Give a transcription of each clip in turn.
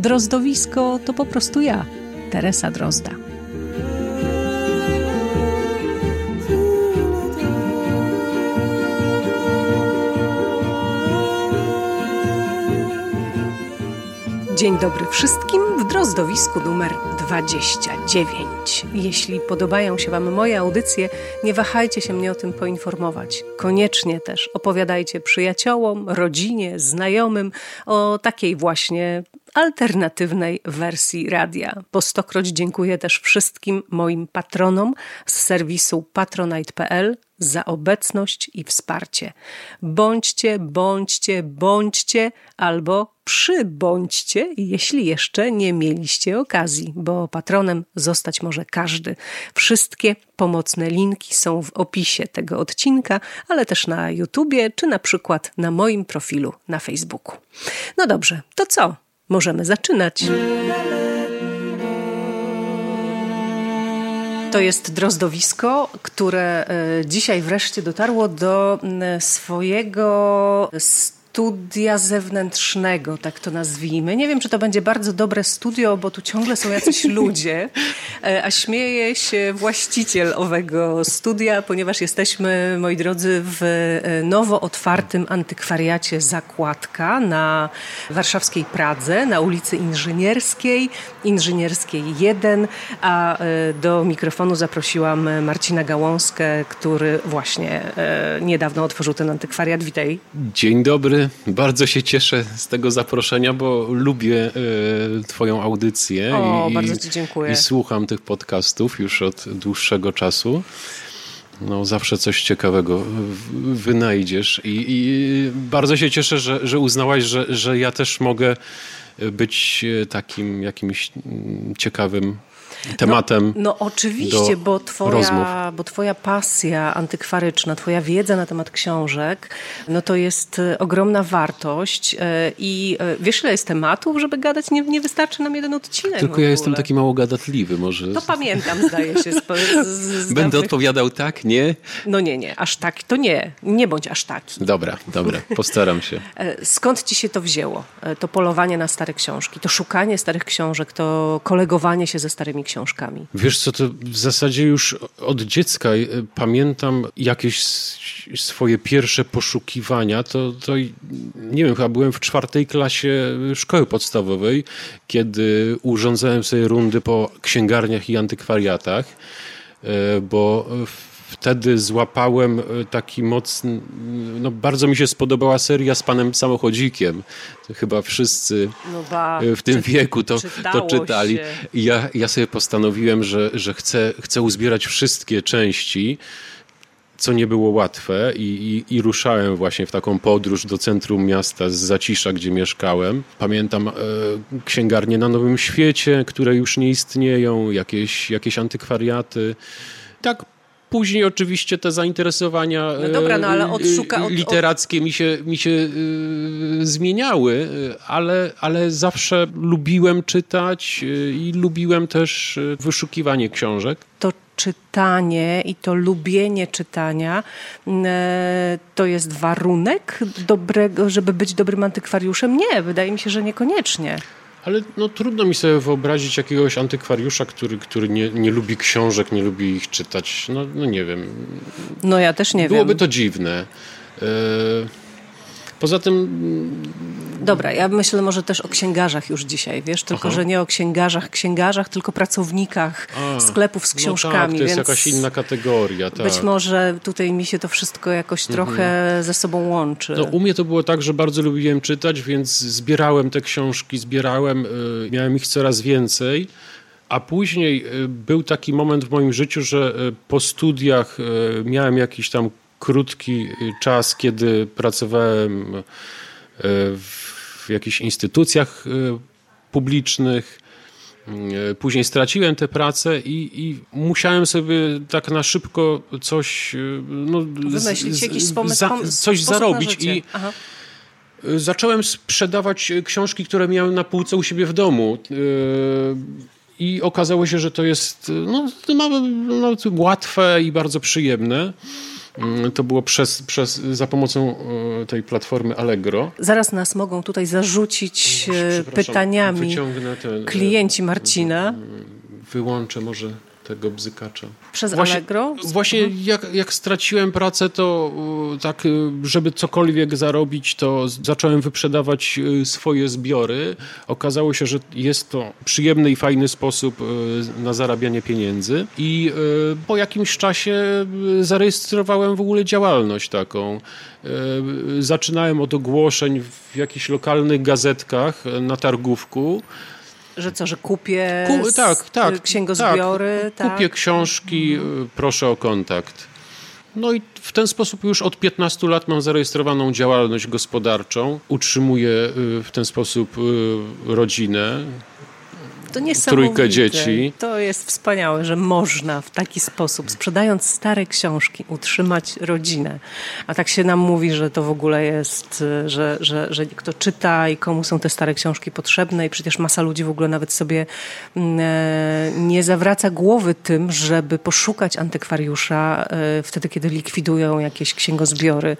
Drozdowisko to po prostu ja, Teresa Drozda. Dzień dobry wszystkim w Drozdowisku numer 29. Jeśli podobają się Wam moje audycje, nie wahajcie się mnie o tym poinformować. Koniecznie też opowiadajcie przyjaciołom, rodzinie, znajomym o takiej właśnie alternatywnej wersji radia. Po stokroć dziękuję też wszystkim moim patronom z serwisu patronite.pl za obecność i wsparcie. Bądźcie, bądźcie, bądźcie albo przybądźcie, jeśli jeszcze nie mieliście okazji, bo patronem zostać może każdy. Wszystkie pomocne linki są w opisie tego odcinka, ale też na YouTubie czy na przykład na moim profilu na Facebooku. No dobrze, to co? Możemy zaczynać. To jest drozdowisko, które e, dzisiaj wreszcie dotarło do swojego studia zewnętrznego, tak to nazwijmy. Nie wiem, czy to będzie bardzo dobre studio, bo tu ciągle są jacyś ludzie, e, a śmieje się właściciel owego studia, ponieważ jesteśmy, moi drodzy, w e, nowo otwartym antykwariacie Zakładka na warszawskiej Pradze, na ulicy Inżynierskiej, Inżynierskiej 1, a e, do mikrofonu zaprosiłam Marcina Gałąskę, który właśnie niedawno otworzył ten antykwariat. Witaj. Dzień dobry. Bardzo się cieszę z tego zaproszenia, bo lubię y, Twoją audycję. O, i, bardzo Ci dziękuję. I słucham tych podcastów już od dłuższego czasu. No, zawsze coś ciekawego wynajdziesz. I, i bardzo się cieszę, że, że uznałaś, że, że ja też mogę być takim jakimś ciekawym tematem. No, no oczywiście, bo twoja, bo twoja pasja antykwaryczna, twoja wiedza na temat książek, no to jest e, ogromna wartość e, i e, wiesz ile jest tematów, żeby gadać, nie, nie wystarczy nam jeden odcinek. Tylko ja jestem taki mało gadatliwy może. To pamiętam, zdaje się. Z, z Będę odpowiadał tak, nie? No nie, nie, aż tak, to nie, nie bądź aż taki. Dobra, dobra, postaram się. Skąd ci się to wzięło? To polowanie na stare książki, to szukanie starych książek, to kolegowanie się ze starymi książkami? Wiesz co, to w zasadzie już od dziecka e, pamiętam jakieś swoje pierwsze poszukiwania. To, to nie wiem, chyba byłem w czwartej klasie szkoły podstawowej, kiedy urządzałem sobie rundy po księgarniach i antykwariatach, e, bo wtedy złapałem e, taki mocny, no bardzo mi się spodobała seria z panem samochodzikiem. Chyba wszyscy no ba, e, w tym czy, wieku to, to czytali. I ja, ja sobie postanowiłem, że, że chcę, chcę uzbierać wszystkie części co nie było łatwe i, i, i, ruszałem właśnie w taką podróż do centrum miasta z Zacisza, gdzie mieszkałem. Pamiętam e, księgarnie na Nowym Świecie, które już nie istnieją, jakieś, jakieś antykwariaty. Tak Później oczywiście te zainteresowania no dobra, no ale odszuka, od, literackie mi się, mi się y, zmieniały, ale, ale zawsze lubiłem czytać i lubiłem też wyszukiwanie książek. To czytanie i to lubienie czytania to jest warunek dobrego, żeby być dobrym antykwariuszem? Nie, wydaje mi się, że niekoniecznie. Ale no, trudno mi sobie wyobrazić jakiegoś antykwariusza, który, który nie, nie lubi książek, nie lubi ich czytać. No, no nie wiem. No ja też nie Byłoby wiem. Byłoby to dziwne. Yy Poza tym. Dobra, ja myślę może też o księgarzach już dzisiaj, wiesz, tylko Aha. że nie o księgarzach, księgarzach, tylko pracownikach A, sklepów z książkami. No tak, to jest jakaś inna kategoria. Tak. Być może tutaj mi się to wszystko jakoś mhm. trochę ze sobą łączy. No, u mnie to było tak, że bardzo lubiłem czytać, więc zbierałem te książki, zbierałem, y, miałem ich coraz więcej. A później y, był taki moment w moim życiu, że y, po studiach miałem jakiś tam krótki czas, kiedy pracowałem e, w w jakichś instytucjach publicznych. Później straciłem tę pracę i, i, musiałem sobie tak na szybko coś. No, Wymyślić jakiś pomysł, za, coś zarobić. I Aha. zacząłem sprzedawać książki, które miałem na półce u siebie w domu. I okazało się, że to jest no, no, łatwe i bardzo przyjemne. Mm, to było przez, przez, za pomocą e, tej platformy Allegro. Zaraz nas mogą tutaj zarzucić e, pytaniami ten, klienci Marcina. Wyłączę może tego bzykacza. Przez właśnie, Allegro? Właśnie mhm. jak, jak straciłem pracę, to tak, y, żeby cokolwiek zarobić, to zacząłem wyprzedawać y, swoje zbiory. Okazało się, że jest to przyjemny i fajny sposób y, na zarabianie pieniędzy i po jakimś czasie zarejestrowałem w ogóle działalność taką. Zaczynałem od ogłoszeń w jakichś lokalnych gazetkach na targówku. Że co, że kupię Ku, tak, tak, księgozbiory? Tak, kupię książki, proszę o kontakt. No i w ten sposób już od 15 lat mam zarejestrowaną działalność gospodarczą. Utrzymuję y, w ten sposób y, rodzinę. To Trójkę dzieci. To jest wspaniałe, że można w taki sposób, sprzedając stare książki, utrzymać rodzinę. A tak się nam mówi, że to w ogóle jest, że, że, że kto czyta i komu są te stare książki potrzebne i przecież masa ludzi w ogóle nawet sobie mm, e, nie zawraca głowy tym, żeby poszukać antykwariusza e, wtedy, kiedy likwidują jakieś księgozbiory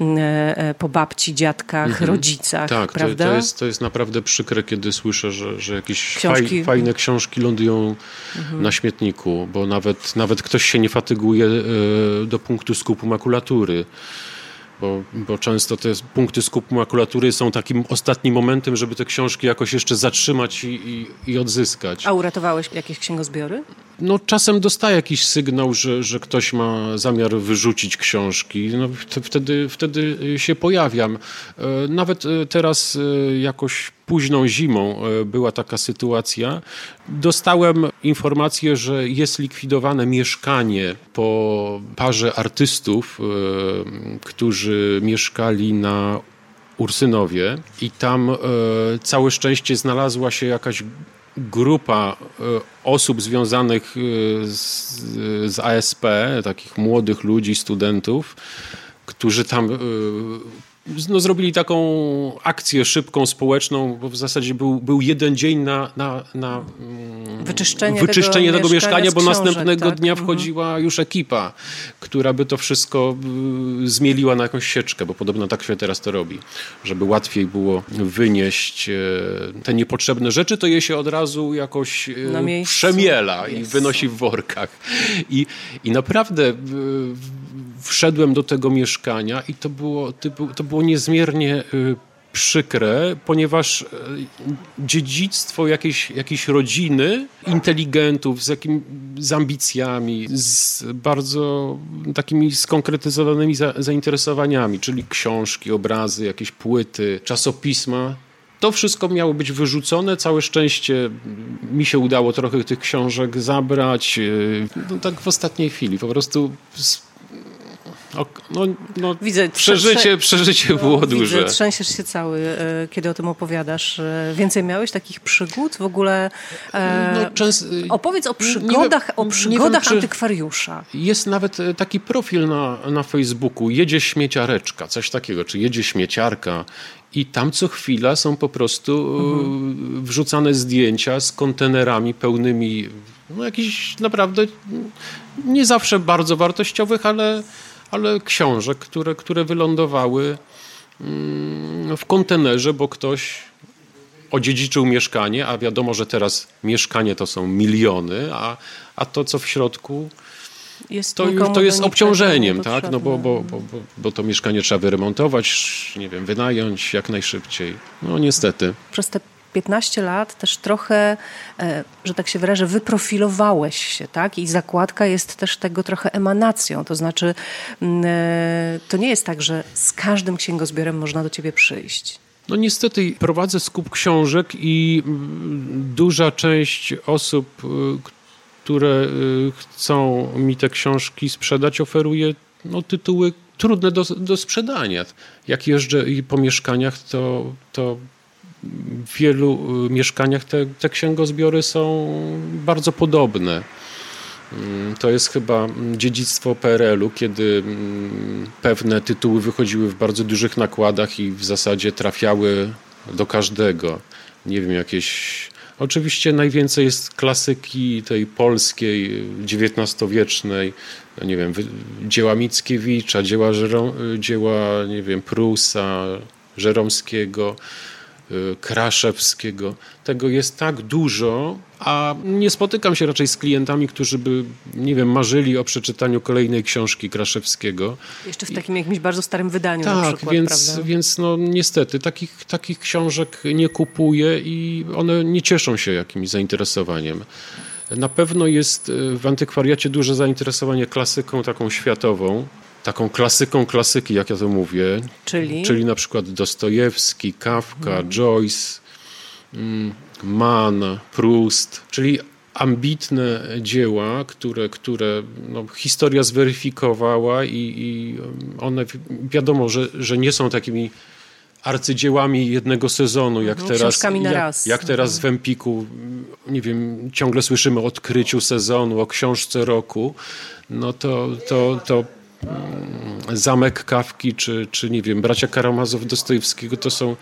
mm, e, po babci, dziadkach, mhm. rodzicach. Tak, prawda? To, to, jest, to jest naprawdę przykre, kiedy słyszę, że, że jakieś książki książki. fajne książki lądują mhm. na śmietniku, bo nawet, nawet ktoś się nie fatyguje e, do punktu skupu makulatury bo, bo często te punkty skupu makulatury są takim ostatnim momentem, żeby te książki jakoś jeszcze zatrzymać i, i, i odzyskać. A uratowałeś jakieś księgozbiory? No czasem dostaję jakiś sygnał, że, że ktoś ma zamiar wyrzucić książki. No, wtedy, wtedy się pojawiam. E, nawet e, teraz e, jakoś późną zimą była taka sytuacja. Dostałem informację, że jest likwidowane mieszkanie po parze artystów, którzy mieszkali na Ursynowie i tam całe szczęście znalazła się jakaś grupa e, osób związanych e, z, z ASP, takich młodych ludzi, studentów, którzy tam e, no, zrobili taką akcję szybką, społeczną, bo w zasadzie był, był jeden dzień na, na, na mm, wyczyszczenie, wyczyszczenie tego, tego mieszkania, bo książek, następnego tak? dnia mhm. wchodziła już ekipa, która by to wszystko y, zmieliła na jakąś sieczkę, bo podobno tak się teraz to robi, żeby łatwiej było wynieść e, te niepotrzebne rzeczy, to je się od razu jakoś e, przemiela i wynosi w workach. I, i naprawdę wszedłem do tego mieszkania i to było, to było niezmiernie y, przykre, ponieważ y, dziedzictwo jakiejś, jakiejś rodziny, inteligentów z, jakim, z ambicjami, z bardzo takimi skonkretyzowanymi za, zainteresowaniami, czyli książki, obrazy, jakieś płyty, czasopisma. To wszystko miało być wyrzucone. Całe szczęście mi się udało trochę tych książek zabrać. Y, no, tak w ostatniej chwili. Po prostu no, no, widzę, przeżycie, przeżycie było no, duże. Widzę, trzęsiesz się cały, e, kiedy o tym opowiadasz. E, więcej miałeś takich przygód? W ogóle e, no, częst, opowiedz o przygodach, wiem, o przygodach wiem, antykwariusza. Jest nawet taki profil na, na Facebooku, jedzie śmieciareczka, coś takiego, czy jedzie śmieciarka i tam co chwila są po prostu mhm. wrzucane zdjęcia z kontenerami pełnymi no, jakichś naprawdę nie zawsze bardzo wartościowych, ale ale książek, które, które wylądowały mm, w kontenerze, bo ktoś odziedziczył mieszkanie, a wiadomo, że teraz mieszkanie to są miliony, a, a to, co w środku jest to, to jest obciążeniem, tak? No bo, bo, bo, bo to mieszkanie trzeba wyremontować, nie wiem, wynająć jak najszybciej. No niestety. Przez te 15 lat też trochę, e, że tak się wyrażę, wyprofilowałeś się, tak? I zakładka jest też tego trochę emanacją. To znaczy, mm, e, to nie jest tak, że z każdym księgozbiorem można do ciebie przyjść. No niestety prowadzę skup książek i mm, duża część osób, y, które y, chcą mi te książki sprzedać, oferuje no, tytuły trudne do, do sprzedania. Jak jeżdżę po mieszkaniach, to, to w wielu mieszkaniach te, te księgozbiory są bardzo podobne. Mm, to jest chyba dziedzictwo PRL-u, kiedy mm, pewne tytuły wychodziły w bardzo dużych nakładach i w zasadzie trafiały do każdego. Nie wiem, jakieś. Oczywiście najwięcej jest klasyki tej polskiej, XIX-wiecznej, nie wiem, dzieła Mickiewicza, dzieła, dzieła nie wiem, Prusa, Żeromskiego. Y, Kraszewskiego. Tego jest tak dużo, a nie spotykam się raczej z klientami, którzy by, nie wiem, marzyli o przeczytaniu kolejnej książki Kraszewskiego. Jeszcze w takim jakimś bardzo starym wydaniu tak, na przykład, więc, prawda? więc no niestety takich, takich książek nie kupuję i one nie cieszą się jakimś zainteresowaniem. Na pewno jest y, w antykwariacie duże zainteresowanie klasyką taką światową taką klasyką klasyki, jak ja to mówię. Czyli? Czyli na przykład Dostojewski, Kafka, hmm. Joyce, mm, Mann, Proust, czyli ambitne dzieła, które, które no, historia zweryfikowała i, i one wiadomo, że, że nie są takimi arcydziełami jednego sezonu, jak mhm, teraz, jak, jak teraz w Empiku, nie wiem, ciągle słyszymy o odkryciu sezonu, o książce roku, no to, to, to Zamek Kawki, czy, czy nie wiem, Bracia Karamazow Dostojewskiego, to są,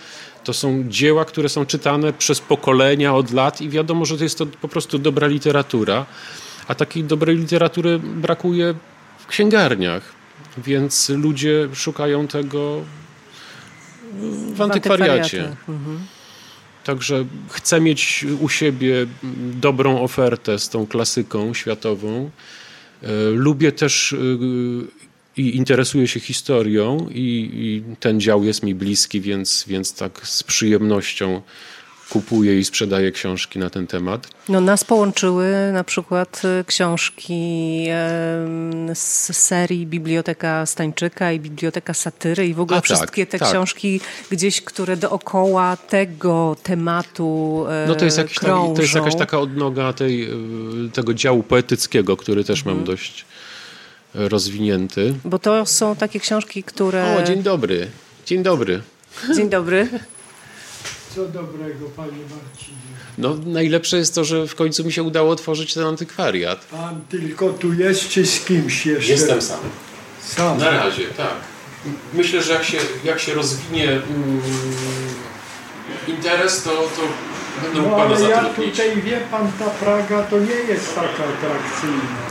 to są dzieła, które są czytane przez pokolenia od lat i wiadomo, że to jest to po prostu dobra literatura, a takiej dobrej literatury brakuje w księgarniach, więc ludzie szukają tego w antykwariacie. Mhm. Także chcę mieć u siebie dobrą ofertę z tą klasyką światową. E, lubię też e, i interesuję się historią i, i, ten dział jest mi bliski, więc, więc tak z przyjemnością kupuję i sprzedaję książki na ten temat. No nas połączyły na przykład y, książki z serii Biblioteka Stańczyka i Biblioteka Satyry i w ogóle A, tak, wszystkie tak, te tak. książki gdzieś, które dookoła tego tematu e, no to jest, jakiś to jest jakaś taka odnoga tej, e, tego działu poetyckiego, który też mam mhm. dość rozwinięty. Bo to są takie książki, które... O, dzień dobry. Dzień dobry. Dzień dobry. Co dobrego, panie Marcinie? No, najlepsze jest to, że w końcu mi się udało otworzyć ten antykwariat. Pan tylko tu jest, czy z kimś jeszcze? Jestem sam. Sam? Na razie, tak. Myślę, że jak się, jak się rozwinie mm, interes, to, to będę mógł no, pana zatrudnić. ja tutaj, wie pan, ta Praga to nie jest taka atrakcyjna.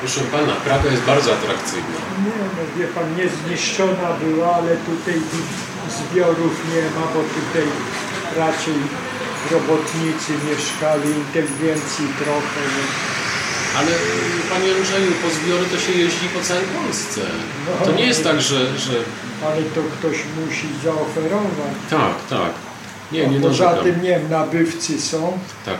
Proszę pana, Praga jest bardzo atrakcyjna. Nie, no wie pan, niezniszczona była, ale tutaj zbiorów nie ma, bo tutaj raczej robotnicy mieszkali, inteligencji trochę. No. Ale panie Andrzeju, po zbiory to się jeździ po całej Polsce. No, to nie jest tak, że, że... Ale to ktoś musi zaoferować. Tak, tak. Nie, nie Poza tym, nie wiem, nabywcy są. Tak.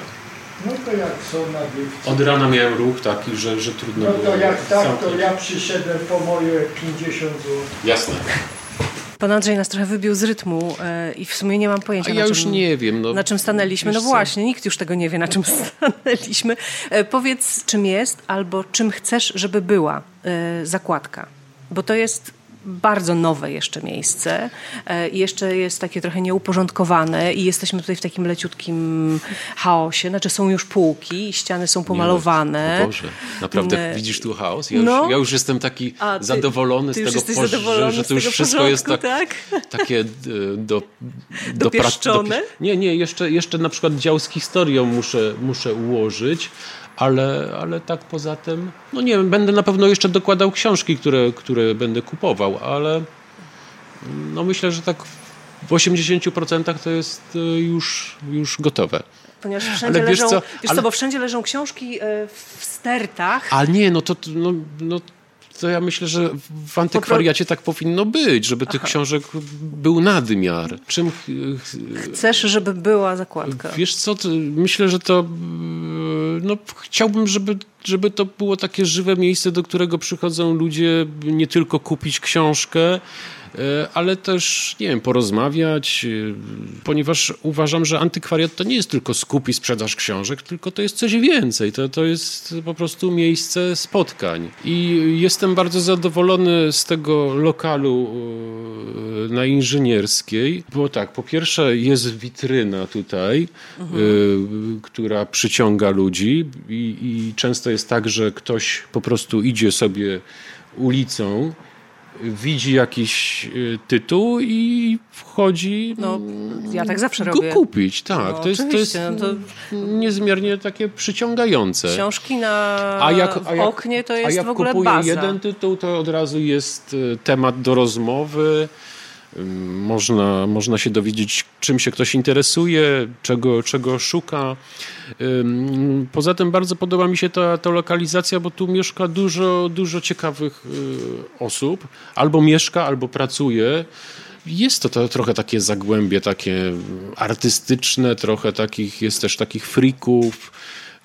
No to jak są nabywcy. Od rana miałem ruch taki, że, że trudno no było. No to jak tak, to ja przyszedłem po moje 50 zł. Jasne. Pan Andrzej nas trochę wybił z rytmu e, i w sumie nie mam pojęcia, A ja już nie wiem. No, na czym stanęliśmy. No właśnie, nikt już tego nie wie, na czym stanęliśmy. E, powiedz, czym jest albo czym chcesz, żeby była e, zakładka. Bo to jest bardzo nowe jeszcze miejsce e, i jeszcze jest takie trochę nieuporządkowane i jesteśmy tutaj w takim leciutkim chaosie. Znaczy są już półki i ściany są pomalowane. Nie, Boże, naprawdę e, widzisz tu chaos? Ja, no. już, ja już jestem taki ty, zadowolony ty z tego, poż- że, że to już wszystko porządku, jest tak, tak? takie e, do, do, do, do Nie, nie, jeszcze, jeszcze na przykład dział z historią muszę, muszę ułożyć, ale, ale tak poza tym, no nie wiem, będę na pewno jeszcze dokładał książki, które, które będę kupował, ale no myślę, że tak w 80% to jest e, już, już gotowe. Ponieważ wszędzie ale leżą, wiesz co, wiesz ale... co, bo wszędzie leżą książki e, w stertach. A nie, no to, no, no to ja myślę, że w antykwariacie tak powinno być, żeby Aha. tych książek był nadmiar. Czym chcesz, żeby była zakładka? Wiesz co, myślę, że to no, chciałbym, żeby, żeby to było takie żywe miejsce, do którego przychodzą ludzie nie tylko kupić książkę, E, ale też, nie wiem, porozmawiać, e, ponieważ uważam, że antykwariat to nie jest tylko skup i sprzedaż książek, tylko to jest coś więcej. To, to jest po prostu miejsce spotkań. I jestem bardzo zadowolony z tego lokalu, na inżynierskiej, bo tak, po pierwsze jest witryna tutaj, mhm. która przyciąga ludzi i, i często jest tak, że ktoś po prostu idzie sobie ulicą, widzi jakiś y, tytuł i wchodzi. No, ja tak zawsze go robię. kupić, tak. No, to, jest, to jest no to... niezmiernie takie przyciągające. Książki na a jak, a jak, oknie to jest a jak w ogóle kupuję baza. jeden tytuł, to od razu jest y, temat do rozmowy. Można, można się dowiedzieć, czym się ktoś interesuje, czego, czego szuka. Poza tym bardzo podoba mi się ta, ta lokalizacja, bo tu mieszka dużo, dużo ciekawych y, osób. Albo mieszka, albo pracuje. Jest to, to trochę takie zagłębie, takie artystyczne, trochę takich, jest też takich frików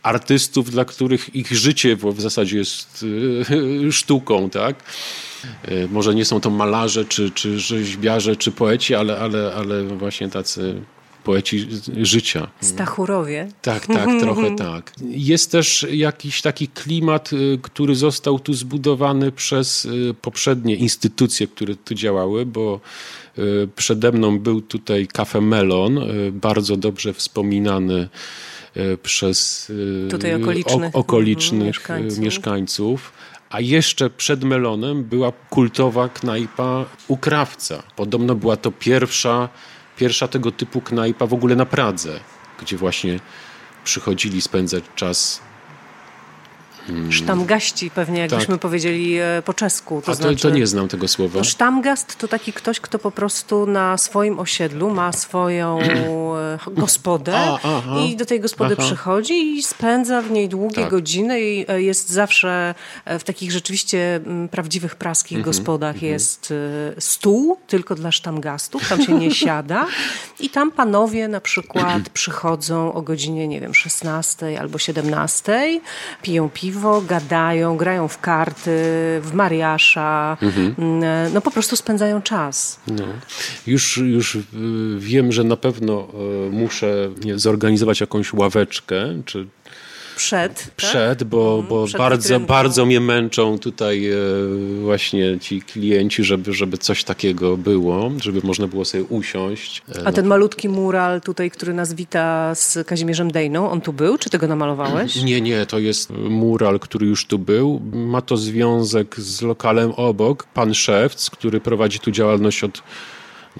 artystów, dla których ich życie w zasadzie jest y, sztuką, tak? Y, może nie są to malarze, czy, czy rzeźbiarze, czy poeci, ale, ale, ale właśnie tacy poeci życia. Stachurowie. Tak, tak, trochę tak. Jest też jakiś taki klimat, y, który został tu zbudowany przez poprzednie instytucje, które tu działały, bo przede mną był tutaj Cafe Melon, bardzo dobrze wspominany E, przez e, Tutaj okolicznych, okolicznych mieszkańców. mieszkańców. A jeszcze przed Melonem była kultowa knajpa Ukrawca. Podobno była to pierwsza, pierwsza tego typu knajpa w ogóle na Pradze, gdzie właśnie przychodzili spędzać czas Hmm. Sztamgaści pewnie, jakbyśmy tak. powiedzieli e, po czesku. To A to, znaczy, to nie znam tego słowa. Sztamgast to taki ktoś, kto po prostu na swoim osiedlu ma swoją e, gospodę a, i do tej gospody aha. przychodzi i spędza w niej długie tak. godziny i e, jest zawsze w takich rzeczywiście prawdziwych praskich mhm, gospodach mhm. jest stół tylko dla sztamgastów, tam się nie siada i tam panowie na przykład przychodzą o godzinie, nie wiem, 16 albo 17, piją piwo piwo, gadają, grają w karty, w mariasza, mhm. Mm, no po prostu spędzają czas. No. Już, już y, wiem, że na pewno y, muszę zorganizować jakąś ławeczkę, czy przed. Tak? Przed, bo, mhm, bo przed bardzo, bardzo mnie męczą tutaj e, właśnie ci klienci, żeby, żeby coś takiego było, żeby można było sobie usiąść. E, A ten malutki mural tutaj, który nas wita z Kazimierzem Dejną, on tu był? Czy ty go namalowałeś? Nie, nie, to jest mural, który już tu był. Ma to związek z lokalem obok. Pan Szewc, który prowadzi tu działalność od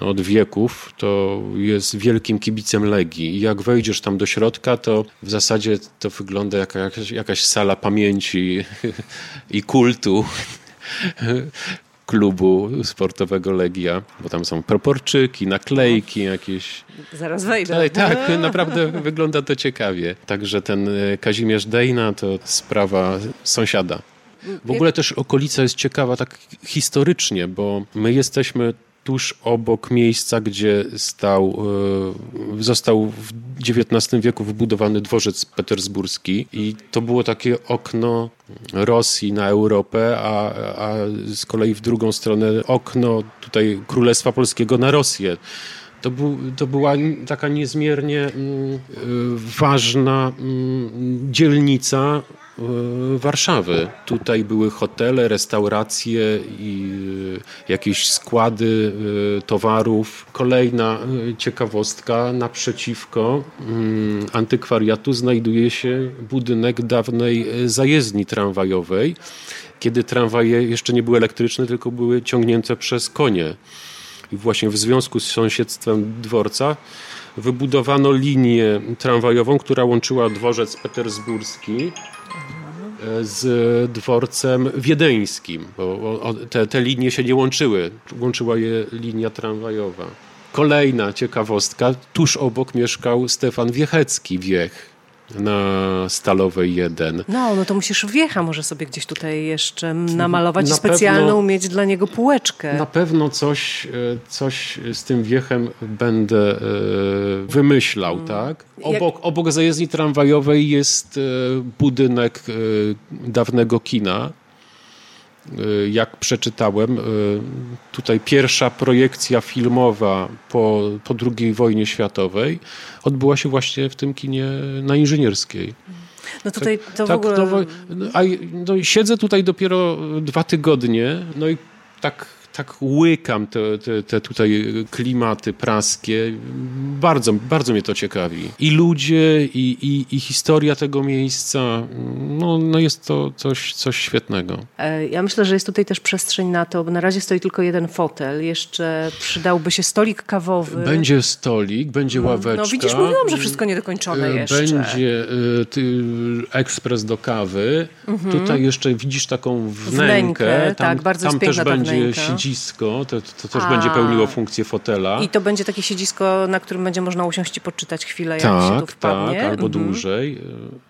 no, od wieków, to jest wielkim kibicem Legii. I jak wejdziesz tam do środka, to w zasadzie to wygląda jak jakaś, jakaś sala pamięci i kultu klubu sportowego Legia, bo tam są proporczyki, naklejki jakieś. Zaraz wejdę. Tak, tak naprawdę wygląda to ciekawie. Także ten e, Kazimierz Dejna to sprawa sąsiada. W ogóle też okolica jest ciekawa tak historycznie, bo my jesteśmy tuż obok miejsca, gdzie stał, e, został w XIX wieku wybudowany dworzec petersburski i to było takie okno Rosji na Europę, a, a z kolei w drugą stronę okno tutaj Królestwa Polskiego na Rosję. To, był, to była taka niezmiernie mm, e, ważna mm, dzielnica Warszawy. Tutaj były hotele, restauracje i e, jakieś składy e, towarów. Kolejna ciekawostka, naprzeciwko mm, antykwariatu znajduje się budynek dawnej zajezdni tramwajowej, kiedy tramwaje jeszcze nie były elektryczne, tylko były ciągnięte przez konie. I właśnie w związku z sąsiedztwem dworca wybudowano linię tramwajową, która łączyła dworzec petersburski z dworcem wiedeńskim, bo te, te linie się nie łączyły. Łączyła je linia tramwajowa. Kolejna ciekawostka, tuż obok mieszkał Stefan Wiechecki, Wiech, na Stalowej 1. No, no to musisz wiecha może sobie gdzieś tutaj jeszcze namalować na specjalną pewno, mieć dla niego półeczkę. Na pewno coś, e, coś z tym wiechem będę e, wymyślał, hmm. tak? Obok, Jak... obok zajezdni tramwajowej jest e, budynek dawnego kina, jak przeczytałem, y, tutaj pierwsza projekcja filmowa po, po II wojnie światowej odbyła się właśnie w tym kinie na Inżynierskiej. No tutaj to tak, w ogóle... To, a, no, siedzę tutaj dopiero dwa tygodnie, no i tak tak łykam te, te, te tutaj klimaty praskie. Bardzo, bardzo mnie to ciekawi. I ludzie, i, i, i historia tego miejsca. No, no jest to coś, coś świetnego. E, ja myślę, że jest tutaj też przestrzeń na to, bo na razie stoi tylko jeden fotel. Jeszcze przydałby się stolik kawowy. Będzie stolik, będzie mm. ławeczka. No widzisz, mówiłam, że wszystko niedokończone e, jeszcze. Będzie y, ty, ekspres do kawy. Mhm. Tutaj jeszcze widzisz taką wnękę. wnękę tam, tak, bardzo tam też będzie wnęka. Siedzisko, to, to też A. będzie pełniło funkcję fotela. I to będzie takie siedzisko, na którym będzie można usiąść i poczytać chwilę, jak tak, się tu wpadnie. Tak, albo mhm. dłużej.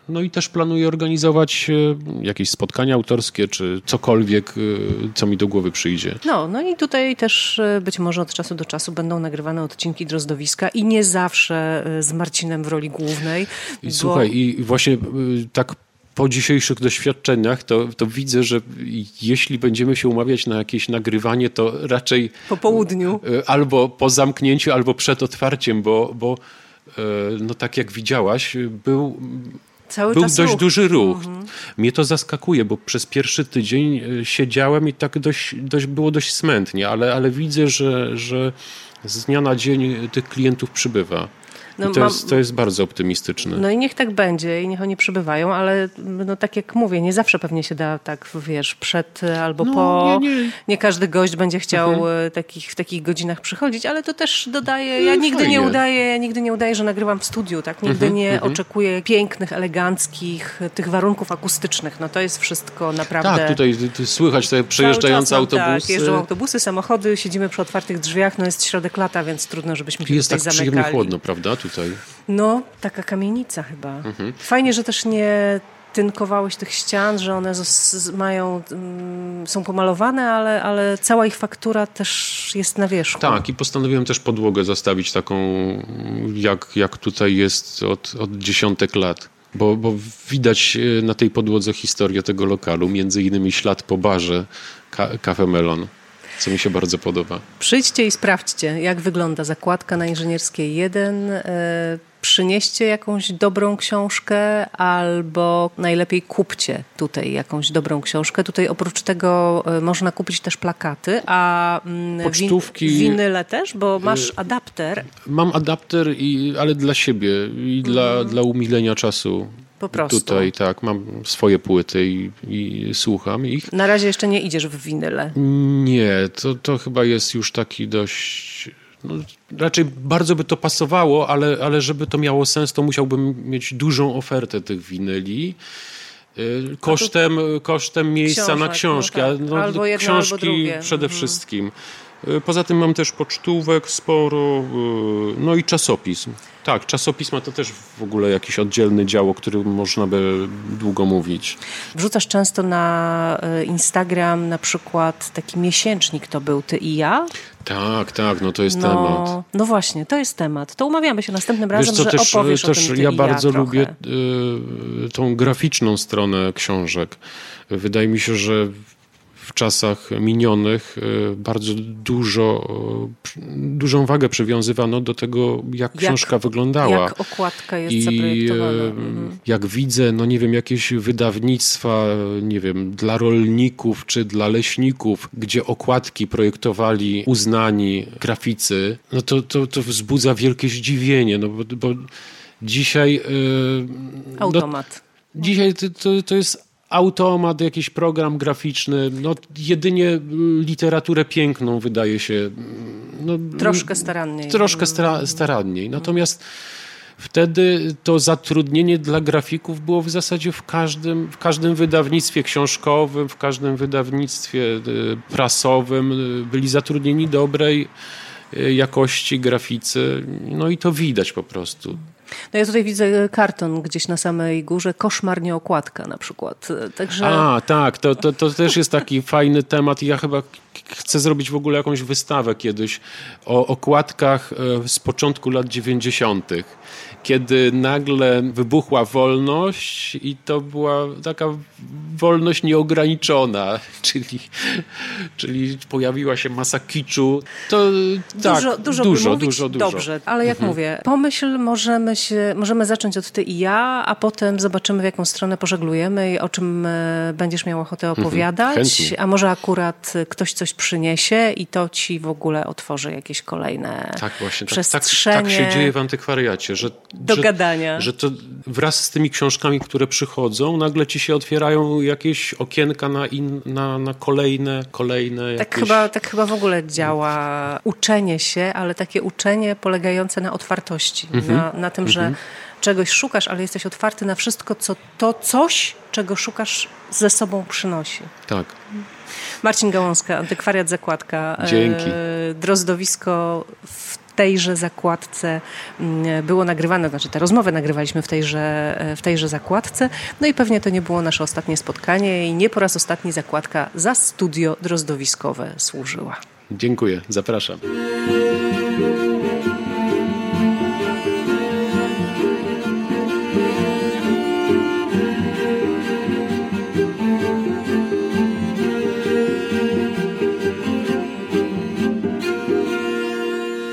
No i też planuję organizować e, jakieś spotkania autorskie, czy cokolwiek, e, co mi do głowy przyjdzie. No, no i tutaj też e, być może od czasu do czasu będą nagrywane odcinki Drozdowiska i nie zawsze z Marcinem w roli głównej. I bo... Słuchaj, i właśnie tak po dzisiejszych doświadczeniach to, to widzę, że jeśli będziemy się umawiać na jakieś nagrywanie, to raczej po południu albo po zamknięciu, albo przed otwarciem, bo, bo no tak jak widziałaś, był Cały był dość ruch. duży ruch. Mhm. Mnie to zaskakuje, bo przez pierwszy tydzień e, siedziałem i tak dość, dość było dość smętnie, ale, ale widzę, że, że z dnia na dzień tych klientów przybywa. No, to, mam, jest, to jest bardzo optymistyczne. No i niech tak będzie i niech oni przybywają, ale no tak jak mówię, nie zawsze pewnie się da tak, wiesz, przed albo no, po. Nie, nie. nie, każdy gość będzie chciał mhm. E, takich, w takich godzinach przychodzić, ale to też dodaje, no, ja nigdy fajnie. nie udaję, ja nigdy nie udaję, że nagrywam w studiu, tak? Nigdy mhm, nie mhm. oczekuję pięknych, eleganckich, tych warunków akustycznych. No to jest wszystko naprawdę... Tak, tutaj słychać te przejeżdżające autobusy. Tak, jeżdżą autobusy, samochody, siedzimy przy otwartych drzwiach, no jest środek lata, więc trudno, żebyśmy się jest tutaj tak zamykali. Jest tak przyjemnie chłodno, prawda? No, taka kamienica chyba. Mhm. Fajnie, że też nie tynkowałeś tych ścian, że one mają, mm, są pomalowane, ale, ale cała ich faktura też jest na wierzchu. Tak, i postanowiłem też podłogę zostawić taką, jak, jak tutaj jest od, od dziesiątek lat. Bo, bo widać e, na tej podłodze historię tego lokalu, między innymi ślad po barze Cafe Melon co mi się bardzo podoba. Przyjdźcie i sprawdźcie, jak wygląda zakładka na Inżynierskiej 1. E, przynieście jakąś dobrą książkę albo najlepiej kupcie tutaj jakąś dobrą książkę. Tutaj oprócz tego e, można kupić też plakaty, a mm, Pocztówki, win winyle też, bo masz e, adapter. Mam adapter, i, ale dla siebie i dla, mm. dla umilenia czasu. Po prostu. Tutaj tak, mam swoje płyty i, i, słucham ich. Na razie jeszcze nie idziesz w winyle. Nie, to, to chyba jest już taki dość. No, raczej bardzo by to pasowało, ale, ale żeby to miało sens, to musiałbym mieć dużą ofertę tych winyli. Y, kosztem, kosztem miejsca książek, na książki. No tak. no, albo jedno, książki albo drugie. przede mhm. wszystkim. Y, poza tym mam też pocztówek sporo, y, no i czasopism. Tak, czasopisma to też w ogóle jakiś oddzielny dział, o którym można by długo mówić. Wrzucasz często na e, Instagram na przykład taki miesięcznik to był Ty i ja? Tak, tak, no to jest no, temat. No właśnie, to jest temat. To umawiamy się następnym razem, co, że też, opowiesz też o tym ty ja bardzo ja lubię y, tą graficzną stronę książek. Wydaje mi się, że w czasach minionych e, bardzo dużo, e, dużą wagę przywiązywano do tego, jak, jak książka wyglądała. Jak okładka jest I zaprojektowana. E, mhm. Jak widzę, no nie wiem, jakieś wydawnictwa, nie wiem, dla rolników czy dla leśników, gdzie okładki projektowali uznani graficy, no to, to, to wzbudza wielkie zdziwienie, no bo, bo dzisiaj... Yy, Automat. No, dzisiaj to, to, to jest automat, jakiś program graficzny, no jedynie literaturę piękną wydaje się. No, troszkę staranniej. Troszkę stara, staranniej. Natomiast wtedy to zatrudnienie dla grafików było w zasadzie w każdym, w każdym wydawnictwie książkowym, w każdym wydawnictwie y, prasowym. Byli zatrudnieni dobrej y, jakości graficy. No i to widać po prostu. No ja tutaj widzę karton gdzieś na samej górze, koszmar nie okładka na przykład. Także... A, tak, to, to, to też jest taki fajny temat i ja chyba chcę zrobić w ogóle jakąś wystawę kiedyś o okładkach e, z początku lat 90 kiedy nagle wybuchła wolność i to była taka wolność nieograniczona, czyli, czyli pojawiła się masa kiczu. To, dużo, tak, dużo, dużo, dużo, dużo, Dobrze, ale jak mhm. mówię, pomyśl, możemy zacząć, e, możemy zacząć od ty i ja, a potem zobaczymy, w jaką stronę pożeglujemy i o czym e, będziesz miał ochotę mhm. opowiadać. Mhm, a może akurat ktoś coś przyniesie i to ci w ogóle otworzy jakieś kolejne tak, właśnie, przestrzenie. Tak, tak, tak się dzieje w antykwariacie, że, do że, gadania. Że to wraz z tymi książkami, które przychodzą, nagle ci się otwierają jakieś okienka na, in, na, na kolejne, kolejne tak jakieś... chyba, tak chyba w ogóle działa uczenie się, ale takie uczenie polegające na otwartości, mhm. na, na tym, że mhm. czegoś szukasz, ale jesteś otwarty na wszystko, co to coś, czego szukasz, ze sobą przynosi. Tak. Marcin Gałązka, Antykwariat Zakładka. Dzięki. E, drozdowisko w tejże zakładce mm, było nagrywane, znaczy te rozmowy nagrywaliśmy w tejże, e, w tejże zakładce. No i pewnie to nie było nasze ostatnie spotkanie i nie po raz ostatni zakładka za studio drozdowiskowe służyła. Dziękuję, zapraszam.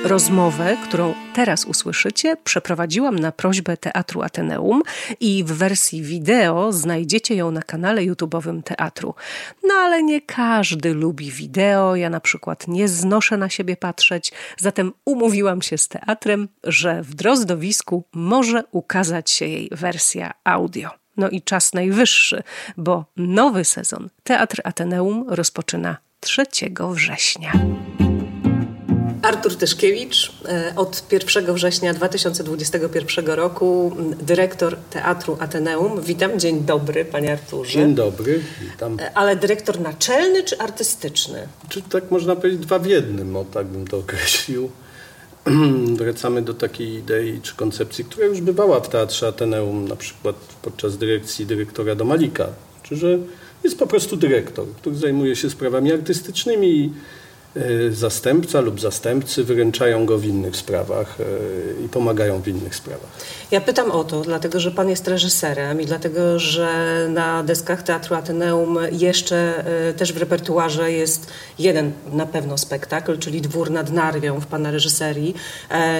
Rozmowę, którą teraz usłyszycie, przeprowadziłam na prośbę Teatru Ateneum i w wersji wideo znajdziecie ją na kanale YouTube'owym Teatru. No ale nie każdy lubi wideo, ja na przykład nie znoszę na siebie patrzeć, zatem umówiłam się z teatrem, że w Drozdowisku może ukazać się jej wersja audio. No i czas najwyższy, bo nowy sezon Teatr Ateneum rozpoczyna 3 września. Artur Tyszkiewicz, e, od 1 września 2021 roku dyrektor Teatru Ateneum. Witam, dzień dobry panie Arturze. Dzień dobry, witam. E, ale dyrektor naczelny czy artystyczny? Czy tak można powiedzieć dwa w jednym, o tak bym to określił. Wracamy do takiej idei czy koncepcji, która już bywała w Teatrze Ateneum, na przykład podczas dyrekcji dyrektora Domalika, czy że jest po prostu dyrektor, który zajmuje się sprawami artystycznymi i zastępca lub zastępcy wyręczają go w innych sprawach e, i pomagają w innych sprawach. Ja pytam o to, dlatego że pan jest reżyserem i dlatego, że na deskach Teatru Ateneum jeszcze e, też w repertuarze jest jeden na pewno spektakl, czyli Dwór nad Narwią w pana reżyserii.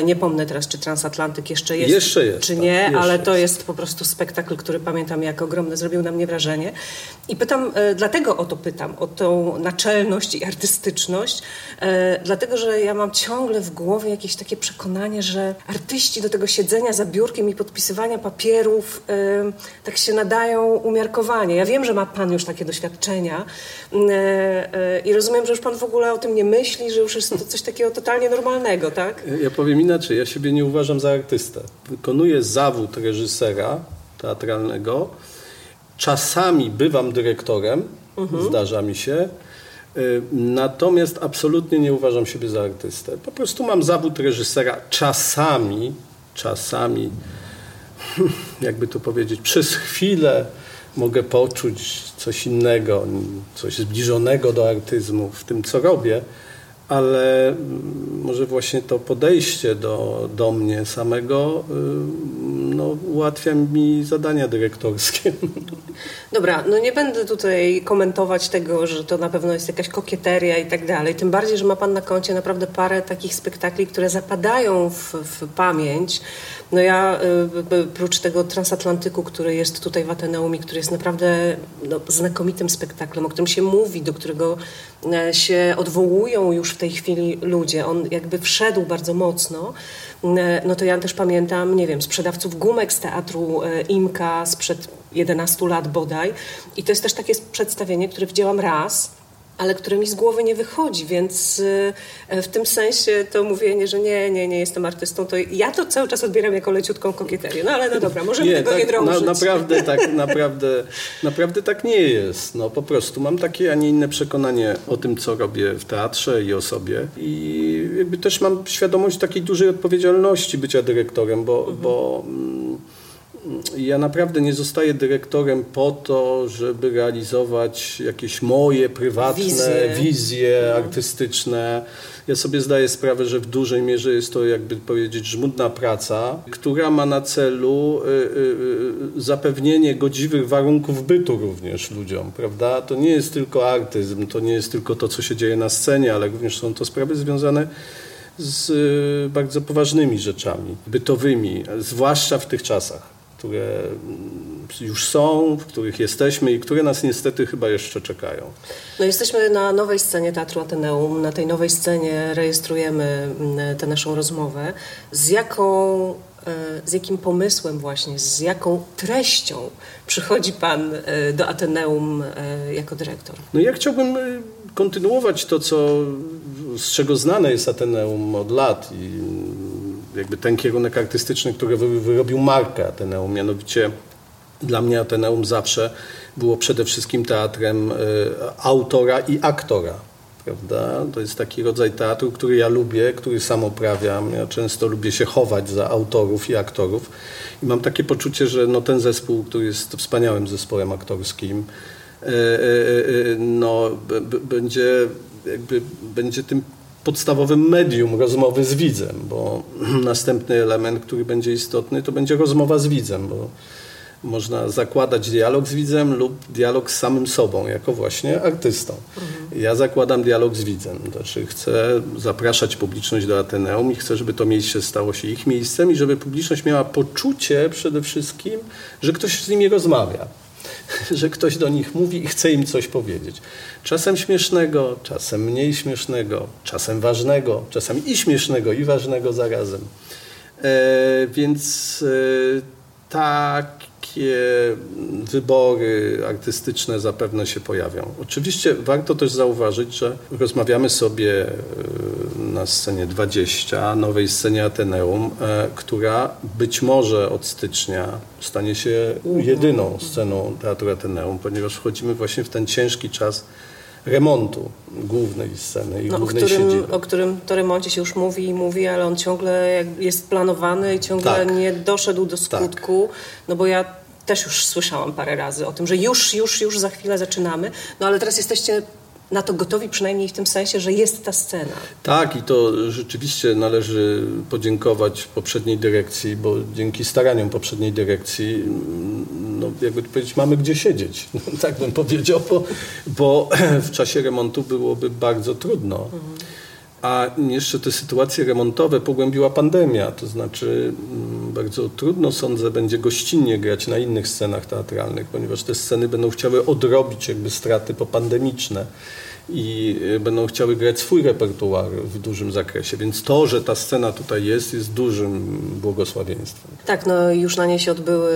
Nie pomnę teraz, czy Transatlantyk jeszcze jest, jeszcze jest czy nie, tak, ale to jest. jest po prostu spektakl, który pamiętam jak ogromny, zrobił na mnie wrażenie. I pytam, dlatego o to pytam, o tą naczelność i artystyczność, e, dlatego że ja mam ciągle w głowie jakieś takie przekonanie, że artyści do tego siedzenia za biurkiem i podpisywania papierów e, tak się nadają umiarkowanie. Ja wiem, że ma Pan już takie doświadczenia e, e, i rozumiem, że już Pan w ogóle o tym nie myśli, że już jest to coś takiego totalnie normalnego, tak? Ja powiem inaczej, ja siebie nie uważam za artystę. Wykonuję zawód reżysera teatralnego. Czasami bywam dyrektorem, mhm. zdarza mi się, natomiast absolutnie nie uważam siebie za artystę. Po prostu mam zawód reżysera. Czasami, czasami, jakby to powiedzieć, przez chwilę mogę poczuć coś innego, coś zbliżonego do artyzmu w tym, co robię, ale mm, może właśnie to podejście do, do mnie samego y, no, ułatwia mi zadania dyrektorskie. Dobra, no nie będę tutaj komentować tego, że to na pewno jest jakaś kokieteria i tak dalej. Tym bardziej, że ma Pan na koncie naprawdę parę takich spektakli, które zapadają w, w pamięć. No ja y, prócz tego transatlantyku, który jest tutaj w Ateneum i który jest naprawdę no, znakomitym spektaklem, o którym się mówi, do którego e, się odwołują już w tej chwili ludzie. On jakby wszedł bardzo mocno. E, no to ja też pamiętam, nie wiem, sprzedawców gumek z teatru e, Imka sprzed 11 lat bodaj. I to jest też takie przedstawienie, które widziałam raz ale które mi z głowy nie wychodzi, więc e, w tym sensie to mówienie, że nie, nie, nie jestem artystą, to ja to cały czas odbieram jako leciutką kokieterię. No ale no dobra, możemy nie, tego tak, nie drążyć. Na, naprawdę tak, naprawdę, naprawdę tak nie jest. No po prostu mam takie, a nie inne przekonanie o tym, co robię w teatrze i o sobie i jakby też mam świadomość takiej dużej odpowiedzialności bycia dyrektorem, bo, mhm. bo mm, ja naprawdę nie zostaję dyrektorem po to, żeby realizować jakieś moje prywatne wizje, wizje no. artystyczne. Ja sobie zdaję sprawę, że w dużej mierze jest to, jakby powiedzieć, żmudna praca, która ma na celu y, y, y, zapewnienie godziwych warunków bytu również ludziom, prawda? To nie jest tylko artyzm, to nie jest tylko to, co się dzieje na scenie, ale również są to sprawy związane z bardzo poważnymi rzeczami, bytowymi, zwłaszcza w tych czasach, które mm, już są, w których jesteśmy i które nas niestety chyba jeszcze czekają. No jesteśmy na nowej scenie Teatru Ateneum. Na tej nowej scenie rejestrujemy mm, tę naszą rozmowę. Z jaką e, z jakim pomysłem właśnie, z jaką treścią przychodzi Pan e, do Ateneum e, jako dyrektor? No ja chciałbym kontynuować to, co, z czego znane jest Ateneum od lat i jakby ten kierunek artystyczny, który wyrobił markę Ateneum, mianowicie dla mnie Ateneum zawsze było przede wszystkim teatrem e, autora i aktora. Prawda? To jest taki rodzaj teatru, który ja lubię, który sam uprawiam. Ja często lubię się chować za autorów i aktorów. I mam takie poczucie, że no ten zespół, który jest wspaniałym zespołem aktorskim, e, e, no, będzie, jakby, będzie tym podstawowym medium rozmowy z widzem, bo następny element, który będzie istotny, to będzie rozmowa z widzem, bo można zakładać dialog z widzem lub dialog z samym sobą, jako właśnie artystą. Mhm. Ja zakładam dialog z widzem, znaczy chcę zapraszać publiczność do Ateneum i chcę, żeby to miejsce stało się ich miejscem i żeby publiczność miała poczucie przede wszystkim, że ktoś z nimi rozmawia że ktoś do nich mówi i chce im coś powiedzieć. Czasem śmiesznego, czasem mniej śmiesznego, czasem ważnego, czasem i śmiesznego, i ważnego zarazem. E, więc e, takie wybory artystyczne zapewne się pojawią. Oczywiście warto też zauważyć, że rozmawiamy sobie e, na scenie 20, nowej scenie Ateneum, e, która być może od stycznia stanie się jedyną sceną Teatru Ateneum, ponieważ wchodzimy właśnie w ten ciężki czas remontu głównej sceny i no, głównej o którym, siedziby. O którym to remoncie się już mówi i mówi, ale on ciągle jest planowany i ciągle tak. nie doszedł do skutku. Tak. No bo ja też już słyszałam parę razy o tym, że już, już, już za chwilę zaczynamy. No ale teraz jesteście na to gotowi, przynajmniej w tym sensie, że jest ta scena. Tak, i to rzeczywiście należy podziękować poprzedniej dyrekcji, bo dzięki staraniom poprzedniej dyrekcji, no jakby powiedzieć, mamy gdzie siedzieć. tak bym powiedział, bo, bo w czasie remontu byłoby bardzo trudno. Mhm. A jeszcze te sytuacje remontowe pogłębiła pandemia, to znaczy mm, bardzo trudno sądzę będzie gościnnie grać na innych scenach teatralnych, ponieważ te sceny będą chciały odrobić jakby straty popandemiczne i y, będą chciały grać swój repertuar w dużym zakresie. Więc to, że ta scena tutaj jest, jest dużym błogosławieństwem. Tak, no już na niej się odbyły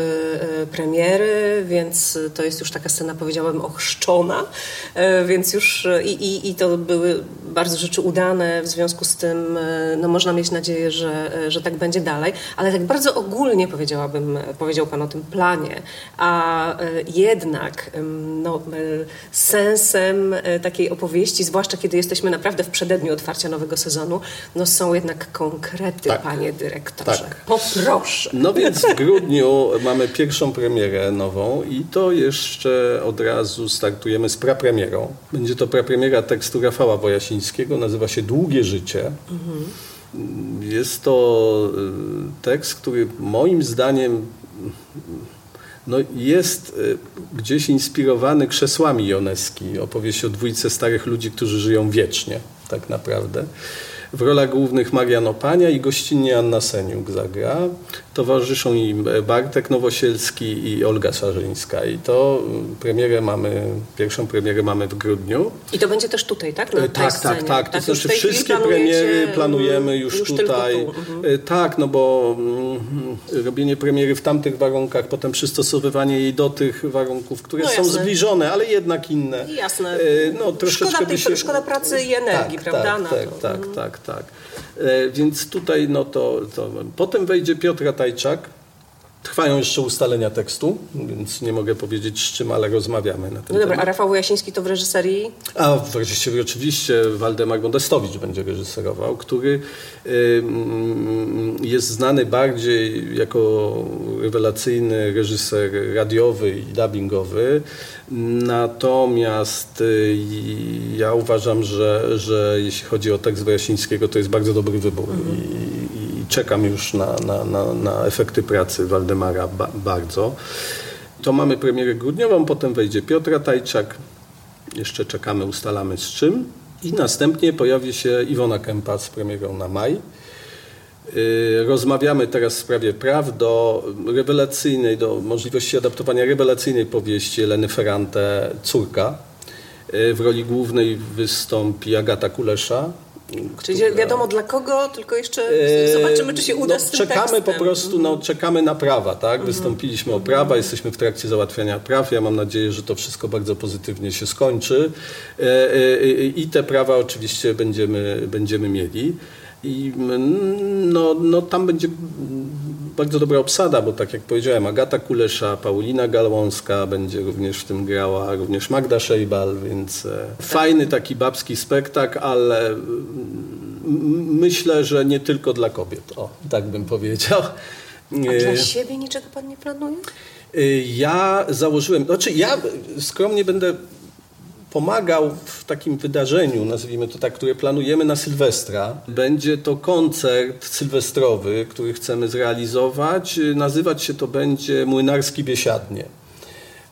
y, premiery, więc to jest już taka scena, powiedziałabym, ochrzczona, y, więc już i, i, i to były bardzo rzeczy udane, w związku z tym no, można mieć nadzieję, że, że tak będzie dalej, ale tak bardzo ogólnie powiedziałabym, powiedział Pan o tym planie, a jednak no, sensem takiej opowieści opowieści, zwłaszcza kiedy jesteśmy naprawdę w przededniu otwarcia nowego sezonu, no są jednak konkrety, tak. panie dyrektorze. Tak. Poproszę. No więc w grudniu mamy pierwszą premierę nową i to jeszcze od razu startujemy z prapremierą. Będzie to prapremiera tekstu Rafała Wojasińskiego, nazywa się Długie Życie. Mhm. Jest to y, tekst, który moim zdaniem no jest y, gdzieś inspirowany krzesłami Joneski, opowieść o dwójce starych ludzi, którzy żyją wiecznie tak naprawdę. W rolach głównych Marian Opania i gościnnie Anna Seniuk zagra. Towarzyszą im Bartek Nowosielski i Olga Szarzyńska. I to premierę mamy, pierwszą premierę mamy w grudniu. I to będzie też tutaj, tak? Na tak, tak, tak, tak. To tak, znaczy wszystkie premiery planujemy już, już tutaj. Mhm. E, tak, no bo mm, robienie premiery w tamtych warunkach, potem przystosowywanie jej do tych warunków, które no są zbliżone, ale jednak inne. Jasne. E, no, troszeczkę szkoda, tej, się... szkoda pracy i energii, tak, prawda? Tak, tak, tak, mhm. tak, tak. E, więc tutaj no to, to... Potem wejdzie Piotr Tajczak. Trwają jeszcze ustalenia tekstu, więc nie mogę powiedzieć z czym, ale rozmawiamy na ten no dobra, temat. a Rafał Jasiński to w reżyserii? A w reżyserii oczywiście Waldemar Modestowicz będzie reżyserował, który y, jest znany bardziej jako rewelacyjny reżyser radiowy i dubbingowy. Natomiast y, ja uważam, że, że jeśli chodzi o tekst Jasińskiego, to jest bardzo dobry wybór. Mhm. Czekam już na, na, na, na efekty pracy Waldemara ba, bardzo. To mamy premierę grudniową, potem wejdzie Piotra Tajczak. Jeszcze czekamy, ustalamy z czym. I następnie pojawi się Iwona Kępa z premierą na maj. Y, rozmawiamy teraz w sprawie praw do rewelacyjnej, do możliwości adaptowania rewelacyjnej powieści Eleny Ferrante Córka. Y, w roli głównej wystąpi Agata Kulesza. Czyli która... wiadomo dla kogo, tylko jeszcze y, zobaczymy, czy się uda no, z tym Czekamy tekstem. po prostu, no, czekamy na prawa, tak? Mhm. Wystąpiliśmy o prawa, jesteśmy w trakcie załatwiania praw. Ja mam nadzieję, że to wszystko bardzo pozytywnie się skończy i te prawa oczywiście będziemy, będziemy mieli. I no, no tam będzie bardzo dobra obsada, bo tak jak powiedziałem, Agata Kulesza, Paulina Galłąska będzie również w tym grała, również Magda Szejbal, więc e, fajny taki babski spektakl, ale myślę, że nie tylko dla kobiet. O, tak bym powiedział. A dla e, siebie niczego pan nie planuje? E, ja założyłem, znaczy ja skromnie będę pomagał w takim wydarzeniu, nazwijmy to tak, które planujemy na Sylwestra. Będzie to koncert sylwestrowy, który chcemy zrealizować. Nazywać się to będzie Młynarski Biesiadnie.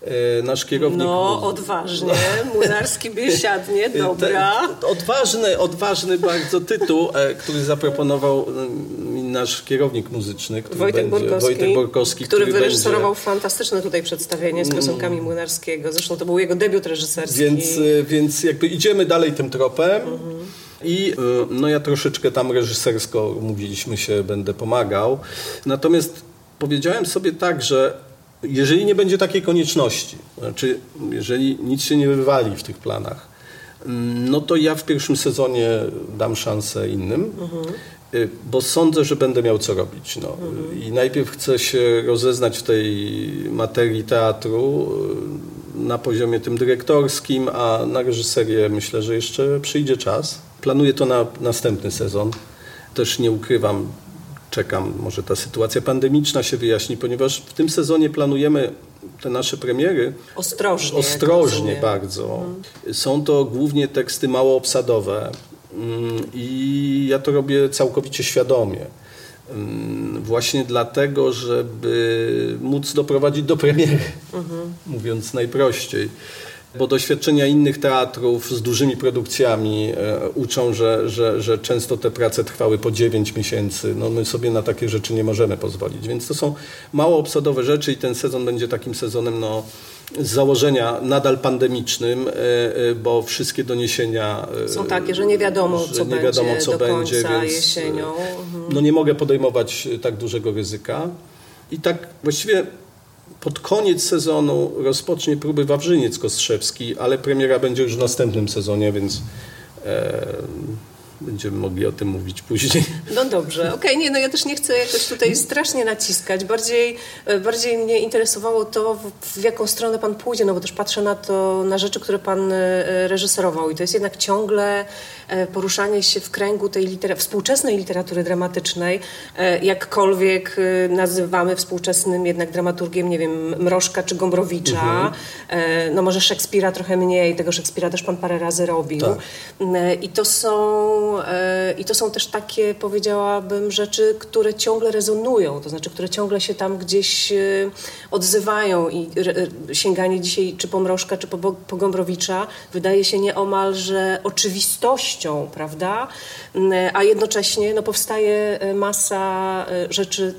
E, nasz kierownik... No, odważnie, Młynarski Biesiadnie, dobra. odważny, odważny bardzo tytuł, e, który zaproponował nasz kierownik muzyczny, który Wojtek, będzie, Borkowski, Wojtek Borkowski, który, który wyreżyserował będzie... fantastyczne tutaj przedstawienie z mm. piosenkami Młynarskiego. Zresztą to był jego debiut reżyserski. Więc, e, więc jakby idziemy dalej tym tropem. Mhm. I no ja troszeczkę tam reżysersko mówiliśmy się, będę pomagał. Natomiast powiedziałem sobie tak, że jeżeli nie będzie takiej konieczności, znaczy jeżeli nic się nie wywali w tych planach, no to ja w pierwszym sezonie dam szansę innym, mhm. bo sądzę, że będę miał co robić. No. Mhm. I najpierw chcę się rozeznać w tej materii teatru y, na poziomie tym dyrektorskim, a na reżyserię myślę, że jeszcze przyjdzie czas. Planuję to na następny sezon. Też nie ukrywam, czekam, może ta sytuacja pandemiczna się wyjaśni, ponieważ w tym sezonie planujemy te nasze premiery ostrożnie, ostrożnie bardzo. Mhm. Są to głównie teksty mało obsadowe mm, i ja to robię całkowicie świadomie. Mm, właśnie dlatego, żeby móc doprowadzić do premiery, mhm. mówiąc najprościej bo doświadczenia innych teatrów z dużymi produkcjami e, uczą, że, że, że często te prace trwały po 9 miesięcy. No my sobie na takie rzeczy nie możemy pozwolić, więc to są mało obsadowe rzeczy i ten sezon będzie takim sezonem no, z założenia nadal pandemicznym, e, e, bo wszystkie doniesienia są takie, że nie wiadomo, co nie wiadomo, będzie co do będzie, końca więc jesienią. Mhm. No nie mogę podejmować tak dużego ryzyka. I tak właściwie pod koniec sezonu rozpocznie próby Wawrzyniec Kostrzewski, ale premiera będzie już w następnym sezonie, więc e, będziemy mogli o tym mówić później. No dobrze, okej, okay, nie, no ja też nie chcę jakoś tutaj strasznie naciskać. Bardziej, e, bardziej mnie interesowało to, w, jaką stronę pan pójdzie, no bo też patrzę na to, na rzeczy, które pan e, reżyserował i to jest jednak ciągle poruszanie się w kręgu tej litera współczesnej literatury dramatycznej, jakkolwiek nazywamy współczesnym jednak dramaturgiem, nie wiem, Mrożka czy Gombrowicza, mhm. no może Szekspira trochę mniej, tego Szekspira też pan parę razy robił. Tak. I to są E, i to są też takie, powiedziałabym, rzeczy, które ciągle rezonują, to znaczy, które ciągle się tam gdzieś e, odzywają i sięganie dzisiaj czy po Mrożka, czy po, po Gombrowicza wydaje się nieomalże oczywistością, prawda? Mm, a jednocześnie no, powstaje e, masa rzeczy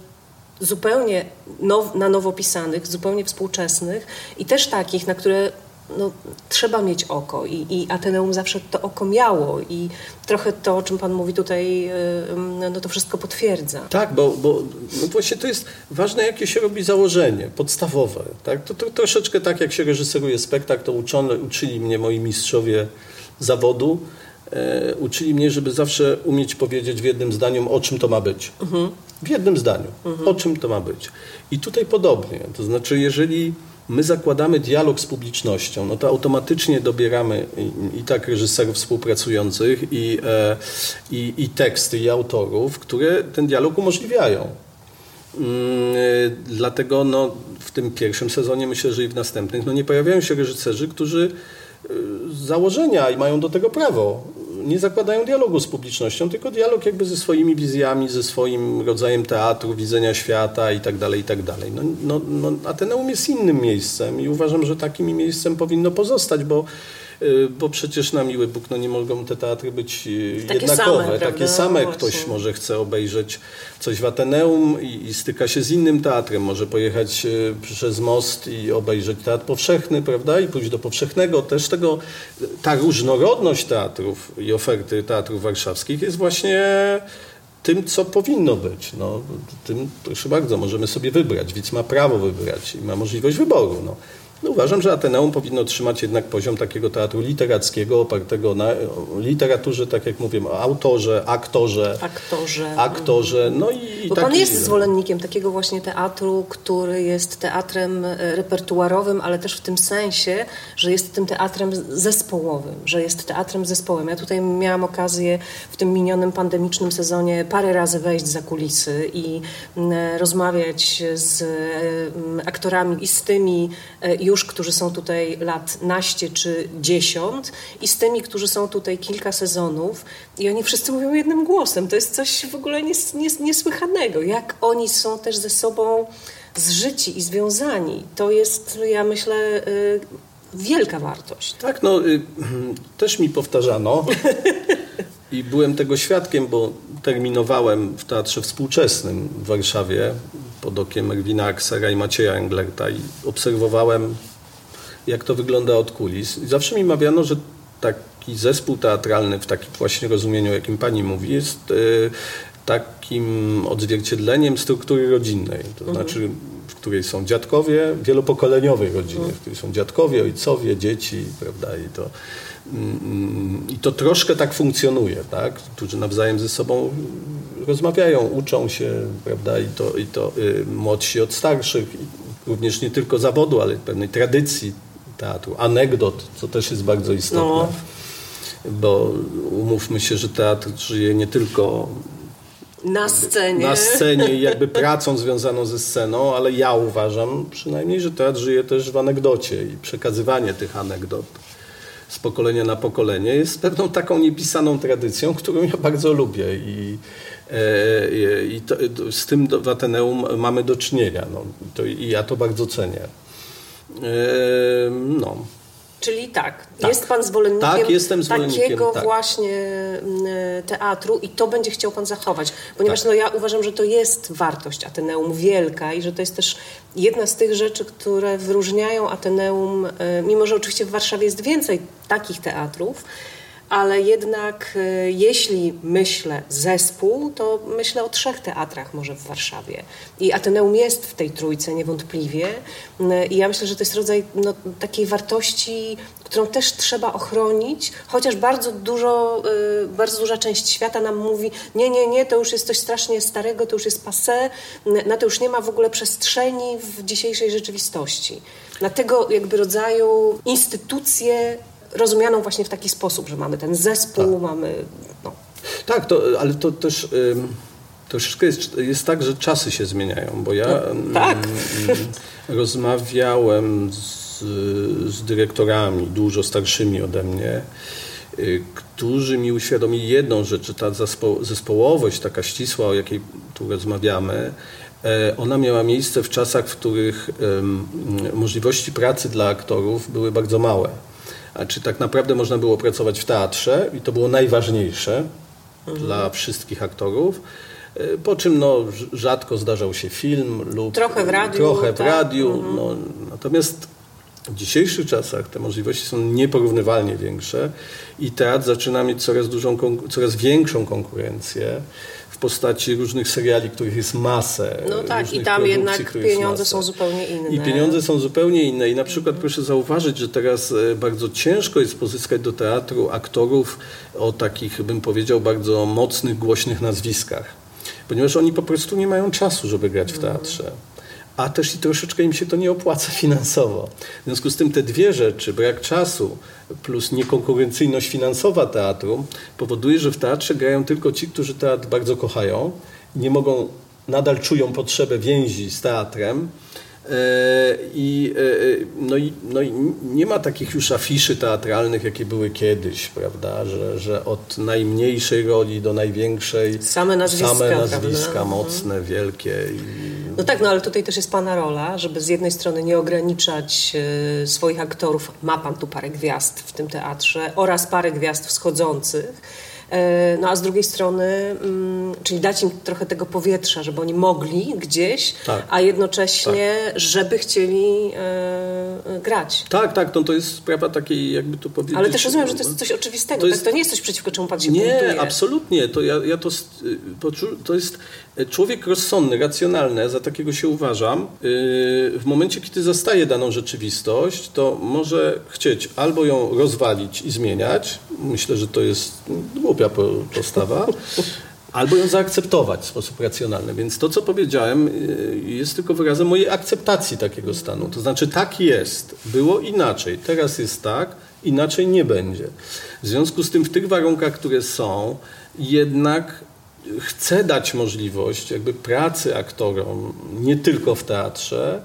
zupełnie now, na nowo pisanych, zupełnie współczesnych i też takich, na które no, trzeba mieć oko i, i Ateneum zawsze to oko miało i trochę to, o czym Pan mówi tutaj, no to wszystko potwierdza. Tak, bo, bo no właśnie to jest ważne, jakie się robi założenie podstawowe. Tak? To, to troszeczkę tak, jak się reżyseruje spektakl, to uczone, uczyli mnie moi mistrzowie zawodu, e, uczyli mnie, żeby zawsze umieć powiedzieć w jednym zdaniu, o czym to ma być. Mhm. W jednym zdaniu, mhm. o czym to ma być. I tutaj podobnie, to znaczy jeżeli my zakładamy dialog z publicznością, no to automatycznie dobieramy i, i tak reżyserów współpracujących i, e, i, i teksty i autorów, które ten dialog umożliwiają. Mm, e, dlatego no, w tym pierwszym sezonie, myślę, że i w następnych, no, nie pojawiają się reżyserzy, którzy e, z założenia i mają do tego prawo nie zakładają dialogu z publicznością, tylko dialog jakby ze swoimi wizjami, ze swoim rodzajem teatru, widzenia świata i tak dalej, i tak. No, no, no, Ateneum jest innym miejscem i uważam, że takim miejscem powinno pozostać, bo bo przecież na miły Bóg no nie mogą te teatry być y, Takie jednakowe. same, Takie same No ktoś właśnie. może chce obejrzeć coś w Ateneum i, i styka się z innym teatrem, może pojechać y, przez most i obejrzeć teatr powszechny, prawda, i pójść do powszechnego. Też tego, ta różnorodność teatrów i oferty teatrów warszawskich jest właśnie tym, co powinno być. No, tym, proszę bardzo, możemy sobie wybrać. Widz ma prawo wybrać i ma możliwość wyboru. No. No, uważam, że Ateneum powinno trzymać jednak poziom takiego teatru literackiego, opartego na literaturze, tak jak mówię, o autorze, aktorze, Aktorze. aktorze, no i, Bo pan taki- jest zwolennikiem takiego właśnie teatru, który jest teatrem e, repertuarowym, ale też w tym sensie, że jest tym teatrem zespołowym, że jest teatrem zespołem. Ja tutaj miałam okazję w tym minionym pandemicznym sezonie parę razy wejść za kulisy i mm, rozmawiać z mm, aktorami i z tymi e, już, którzy są tutaj lat naście czy dziesiąt i z tymi, którzy są tutaj kilka sezonów i oni wszyscy mówią jednym głosem. To jest coś w ogóle nies, nies, niesłychanego. Jak oni są też ze sobą zżyci i związani. To jest, ja myślę, y, wielka wartość. Tak, no y, też mi powtarzano i byłem tego świadkiem, bo terminowałem w Teatrze Współczesnym w Warszawie pod okiem Erwina Aksera i Macieja Englerta i obserwowałem, jak to wygląda od kulis. I zawsze mi mawiano, że taki zespół teatralny w takim właśnie rozumieniu, jakim pani mówi, jest y, takim odzwierciedleniem struktury rodzinnej. To znaczy, w której są dziadkowie, wielopokoleniowej rodziny, w której są dziadkowie, ojcowie, dzieci, prawda, i to, mm, i to troszkę tak funkcjonuje, tak, którzy nawzajem ze sobą rozmawiają, uczą się, prawda, i to, i to y, młodsi od starszych, również nie tylko zawodu, ale pewnej tradycji teatru, anegdot, co też jest bardzo istotne. No. Bo umówmy się, że teatr żyje nie tylko Na scenie. na scenie i jakby pracą związaną ze sceną, ale ja uważam przynajmniej, że teatr żyje też w anegdocie i przekazywanie tych anegdot z pokolenia na pokolenie jest pewną taką niepisaną tradycją, którą ja bardzo lubię i, e, i to, z tym w Ateneum mamy do czynienia no, to, i ja to bardzo cenię. E, no. Czyli tak, Tak. jest pan zwolennikiem, Tak, jestem zwolennikiem, takiego tak. właśnie mm, teatru i to będzie chciał pan zachować. Ponieważ no, ja uważam, że to jest wartość Ateneum wielka i że to jest też jedna z tych rzeczy, które wyróżniają Ateneum, e, mimo że oczywiście w Warszawie jest więcej takich teatrów, ale jednak e, jeśli myślę zespół, to myślę o trzech teatrach może w Warszawie. I Ateneum jest w tej trójce niewątpliwie. E, I ja myślę, że to jest rodzaj no, takiej wartości, którą też trzeba ochronić, chociaż bardzo dużo, e, bardzo duża część świata nam mówi, nie, nie, nie, to już jest coś strasznie starego, to już jest passé, na to już nie ma w ogóle przestrzeni w dzisiejszej rzeczywistości. Na tego jakby rodzaju instytucje rozumianą właśnie w taki sposób, że mamy ten zespół, mamy. No. Tak, to, ale to też ym, troszeczkę jest, jest tak, że czasy się zmieniają, bo ja ym, tak. rozmawiałem z, z dyrektorami dużo starszymi ode mnie, y, którzy mi uświadomili jedną rzecz, że ta zespo, zespołowość taka ścisła, o jakiej tu rozmawiamy, e, ona miała miejsce w czasach, w których możliwości pracy dla aktorów były bardzo małe. A czy tak naprawdę można było pracować w teatrze i to było najważniejsze dla wszystkich aktorów. E, Po czym no, rz- rzadko zdarzał się film lub Trochę w radiu, Trochę w tak. radiu no, natomiast w dzisiejszych czasach te możliwości są nieporównywalnie większe i teatr zaczyna mieć coraz, dużą, coraz większą konkurencję postaci różnych seriali, których jest masę. No tak, i tam jednak pieniądze są zupełnie inne. I pieniądze są zupełnie inne. I na przykład proszę zauważyć, że teraz e, bardzo ciężko jest pozyskać do teatru aktorów o takich, bym powiedział, bardzo mocnych, głośnych nazwiskach. Ponieważ oni po prostu nie mają czasu, żeby grać w teatrze. A też i troszeczkę im się to nie opłaca finansowo. W związku z tym te dwie rzeczy, brak czasu plus niekonkurencyjność finansowa teatru, powoduje, że w teatrze grają tylko ci, którzy teatr bardzo kochają nie mogą, nadal czują potrzebę więzi z teatrem, I, e, no, i, no i nie ma takich już afiszy teatralnych, jakie były kiedyś, prawda, że, że od najmniejszej roli do największej same nazwiska, same nazwiska prawda? mocne, wielkie. I... No tak, no ale tutaj też jest Pana rola, żeby z jednej strony nie ograniczać e, swoich aktorów. Ma Pan tu parę gwiazd w tym teatrze oraz parę gwiazd wschodzących E, no a z drugiej strony, mm, czyli dać im trochę tego powietrza, żeby oni mogli gdzieś, tak. a jednocześnie, tak. żeby chcieli e, grać. Tak, tak, no to jest sprawa takiej, jakby to powiedzieć... Ale też rozumiem, że to jest coś oczywistego, to, jest, tak? to nie jest coś przeciwko czemu pan się Nie, buntuje. absolutnie, to ja, ja to, to jest człowiek rozsądny, racjonalny, za takiego się uważam, y, w momencie, kiedy zastaje daną rzeczywistość, to może chcieć albo ją rozwalić i zmieniać, myślę, że to jest głupia postawa, albo ją zaakceptować w sposób racjonalny. Więc to, co powiedziałem, y, jest tylko wyrazem mojej akceptacji takiego stanu. To znaczy, tak jest, było inaczej, teraz jest tak, inaczej nie będzie. W związku z tym, w tych warunkach, które są, jednak chcę dać możliwość jakby pracy aktorom nie tylko w teatrze,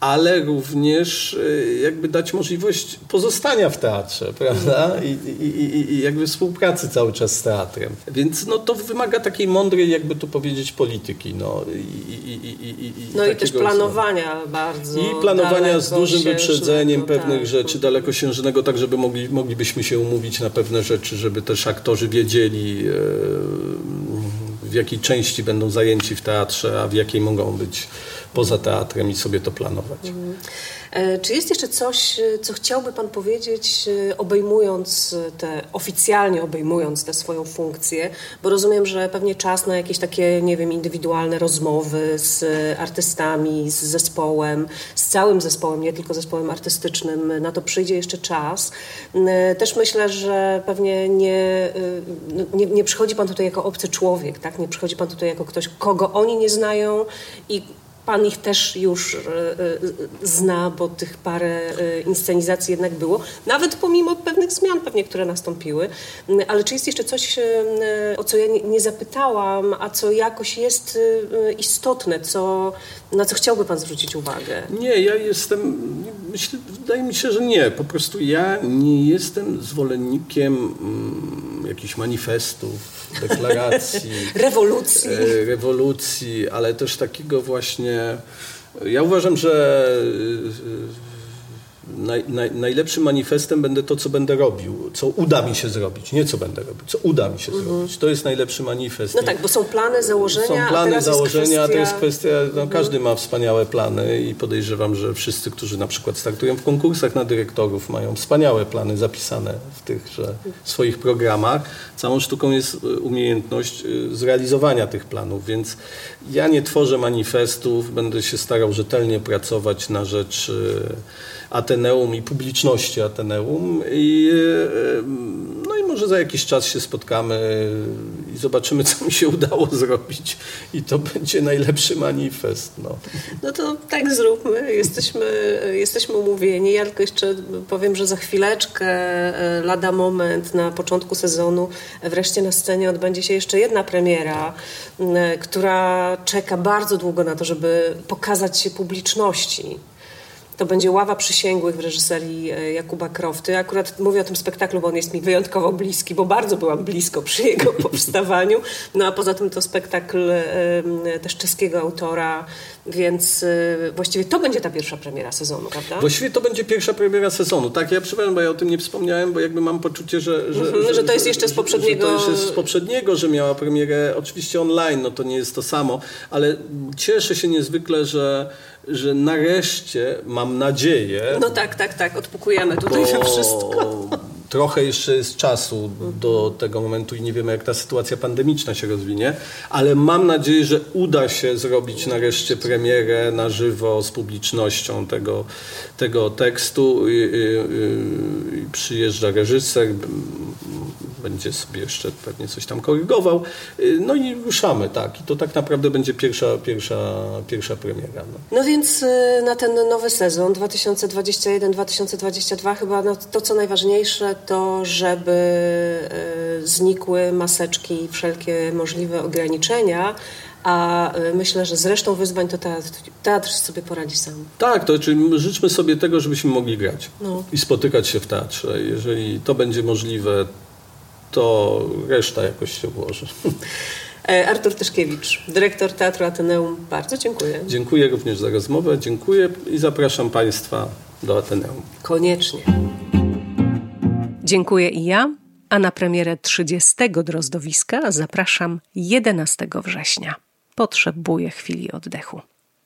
ale również y, jakby dać możliwość pozostania w teatrze, prawda? I, i, i, jakby współpracy cały czas z teatrem. Więc no, to wymaga takiej mądrej, jakby to powiedzieć, polityki. No i, no i też planowania bardzo. I planowania z dużym wyprzedzeniem pewnych tak. rzeczy dalekosiężnego, tak żeby mogli, moglibyśmy się umówić na pewne rzeczy, żeby też aktorzy wiedzieli, w jakiej części będą zajęci w teatrze, a w jakiej mogą być poza teatrem i sobie to planować. Mhm. E, czy jest jeszcze coś, e, co chciałby Pan powiedzieć, e, obejmując te, oficjalnie obejmując tę swoją funkcję? Bo rozumiem, że pewnie czas na jakieś takie, nie wiem, indywidualne rozmowy z artystami, z zespołem, z całym zespołem, nie tylko zespołem artystycznym, na to przyjdzie jeszcze czas. Też myślę, że pewnie nie, no, nie, nie przychodzi Pan tutaj jako obcy człowiek, tak? Nie przychodzi Pan tutaj jako ktoś, kogo oni nie znają i Pan ich też już e, e, zna, bo tych parę e, inscenizacji jednak było, nawet pomimo pewnych zmian pewnie, które nastąpiły. Ale czy jest jeszcze coś, o co ja nie zapytałam, a co jakoś jest istotne, co, na co chciałby Pan zwrócić uwagę? Nie, ja jestem, myślę, wydaje mi się, że nie. Po prostu ja nie jestem zwolennikiem mm, jakichś manifestów, deklaracji. rewolucji. Rewolucji, ale też takiego właśnie... Ja uważam, że naj, naj, najlepszym manifestem będę to, co będę robił, co uda mi się zrobić, nie co będę robił, co uda mi się mhm. zrobić. To jest najlepszy manifest. No tak, bo są plany, założenia. Są plany, a założenia, a to jest kwestia, no, mhm. każdy ma wspaniałe plany i podejrzewam, że wszyscy, którzy na przykład startują w konkursach na dyrektorów, mają wspaniałe plany zapisane w tych że, swoich programach. Całą sztuką jest e, umiejętność e, zrealizowania tych planów, więc ja nie tworzę manifestów, będę się starał rzetelnie pracować na rzecz e, Ateneum i publiczności Ateneum. I, e, no i może za jakiś czas się spotkamy i zobaczymy, co mi się udało zrobić. I to będzie najlepszy manifest. No, no to tak zróbmy. Jesteśmy, jesteśmy umówieni. Ja tylko jeszcze powiem, że za chwileczkę, e, lada moment, na początku sezonu, wreszcie na scenie odbędzie się jeszcze jedna premiera, która czeka bardzo długo na to, żeby pokazać się publiczności. To będzie Ława Przysięgłych w reżyserii e, Jakuba Krofty. Akurat mówię o tym spektaklu, bo on jest mi wyjątkowo bliski, bo bardzo byłam blisko przy jego powstawaniu. No a poza tym to spektakl też czeskiego autora, więc e, właściwie to będzie ta pierwsza premiera sezonu, prawda? Właściwie to będzie pierwsza premiera sezonu. Tak, ja przepraszam, bo ja o tym nie wspomniałem, bo jakby mam poczucie, że... Że, mhm, że, że to jest jeszcze z poprzedniego... Że to jest z poprzedniego, że miała premierę oczywiście online, no to nie jest to samo, ale cieszę się niezwykle, że że nareszcie mam nadzieję. No tak, tak, tak, odpukujemy tutaj to wszystko. Trochę jeszcze jest czasu do tego momentu i nie wiemy, jak ta sytuacja pandemiczna się rozwinie, ale mam nadzieję, że uda się zrobić nareszcie premierę na żywo z publicznością tego, tego tekstu. I, i, i przyjeżdża reżyser, będzie sobie jeszcze pewnie coś tam korygował. Y, No i ruszamy, tak. I to tak naprawdę będzie pierwsza, pierwsza, pierwsza premiera. No. No więc y, na ten nowy sezon 2021-2022 chyba no, to, co najważniejsze, to żeby y, znikły maseczki i wszelkie możliwe ograniczenia, a myślę, że z resztą wyzwań to teatr, teatr sobie poradzi sam. Tak, to znaczy życzmy sobie tego, żebyśmy mogli grać No. i spotykać się w teatrze. Jeżeli to będzie możliwe, to reszta jakoś się ułoży. E, Artur Tyszkiewicz, dyrektor Teatru Ateneum, bardzo dziękuję. Dziękuję również za rozmowę, dziękuję i zapraszam Państwa do Ateneum. Koniecznie. Dziękuję i ja, a na premierę 30 Drozdowiska zapraszam 11 września. Potrzebuję chwili oddechu.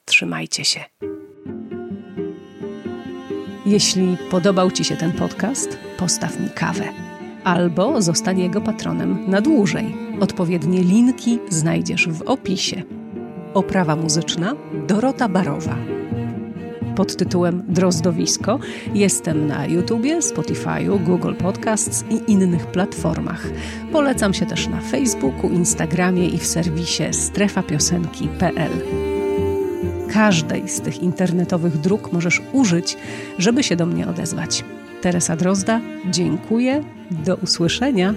Trzymajcie się. Jeśli podobał Ci się ten podcast, postaw mi kawę. Albo zostań jego patronem na dłużej. Odpowiednie linki znajdziesz w opisie. Oprawa muzyczna Dorota Barowa pod tytułem Drozdowisko. Jestem na YouTubie, Spotify'u, Google Podcasts i innych platformach. Polecam się też na Facebooku, Instagramie i w serwisie strefapiosenki.pl. Każdej z tych internetowych dróg możesz użyć, żeby się do mnie odezwać. Teresa Drozda, dziękuję, do usłyszenia.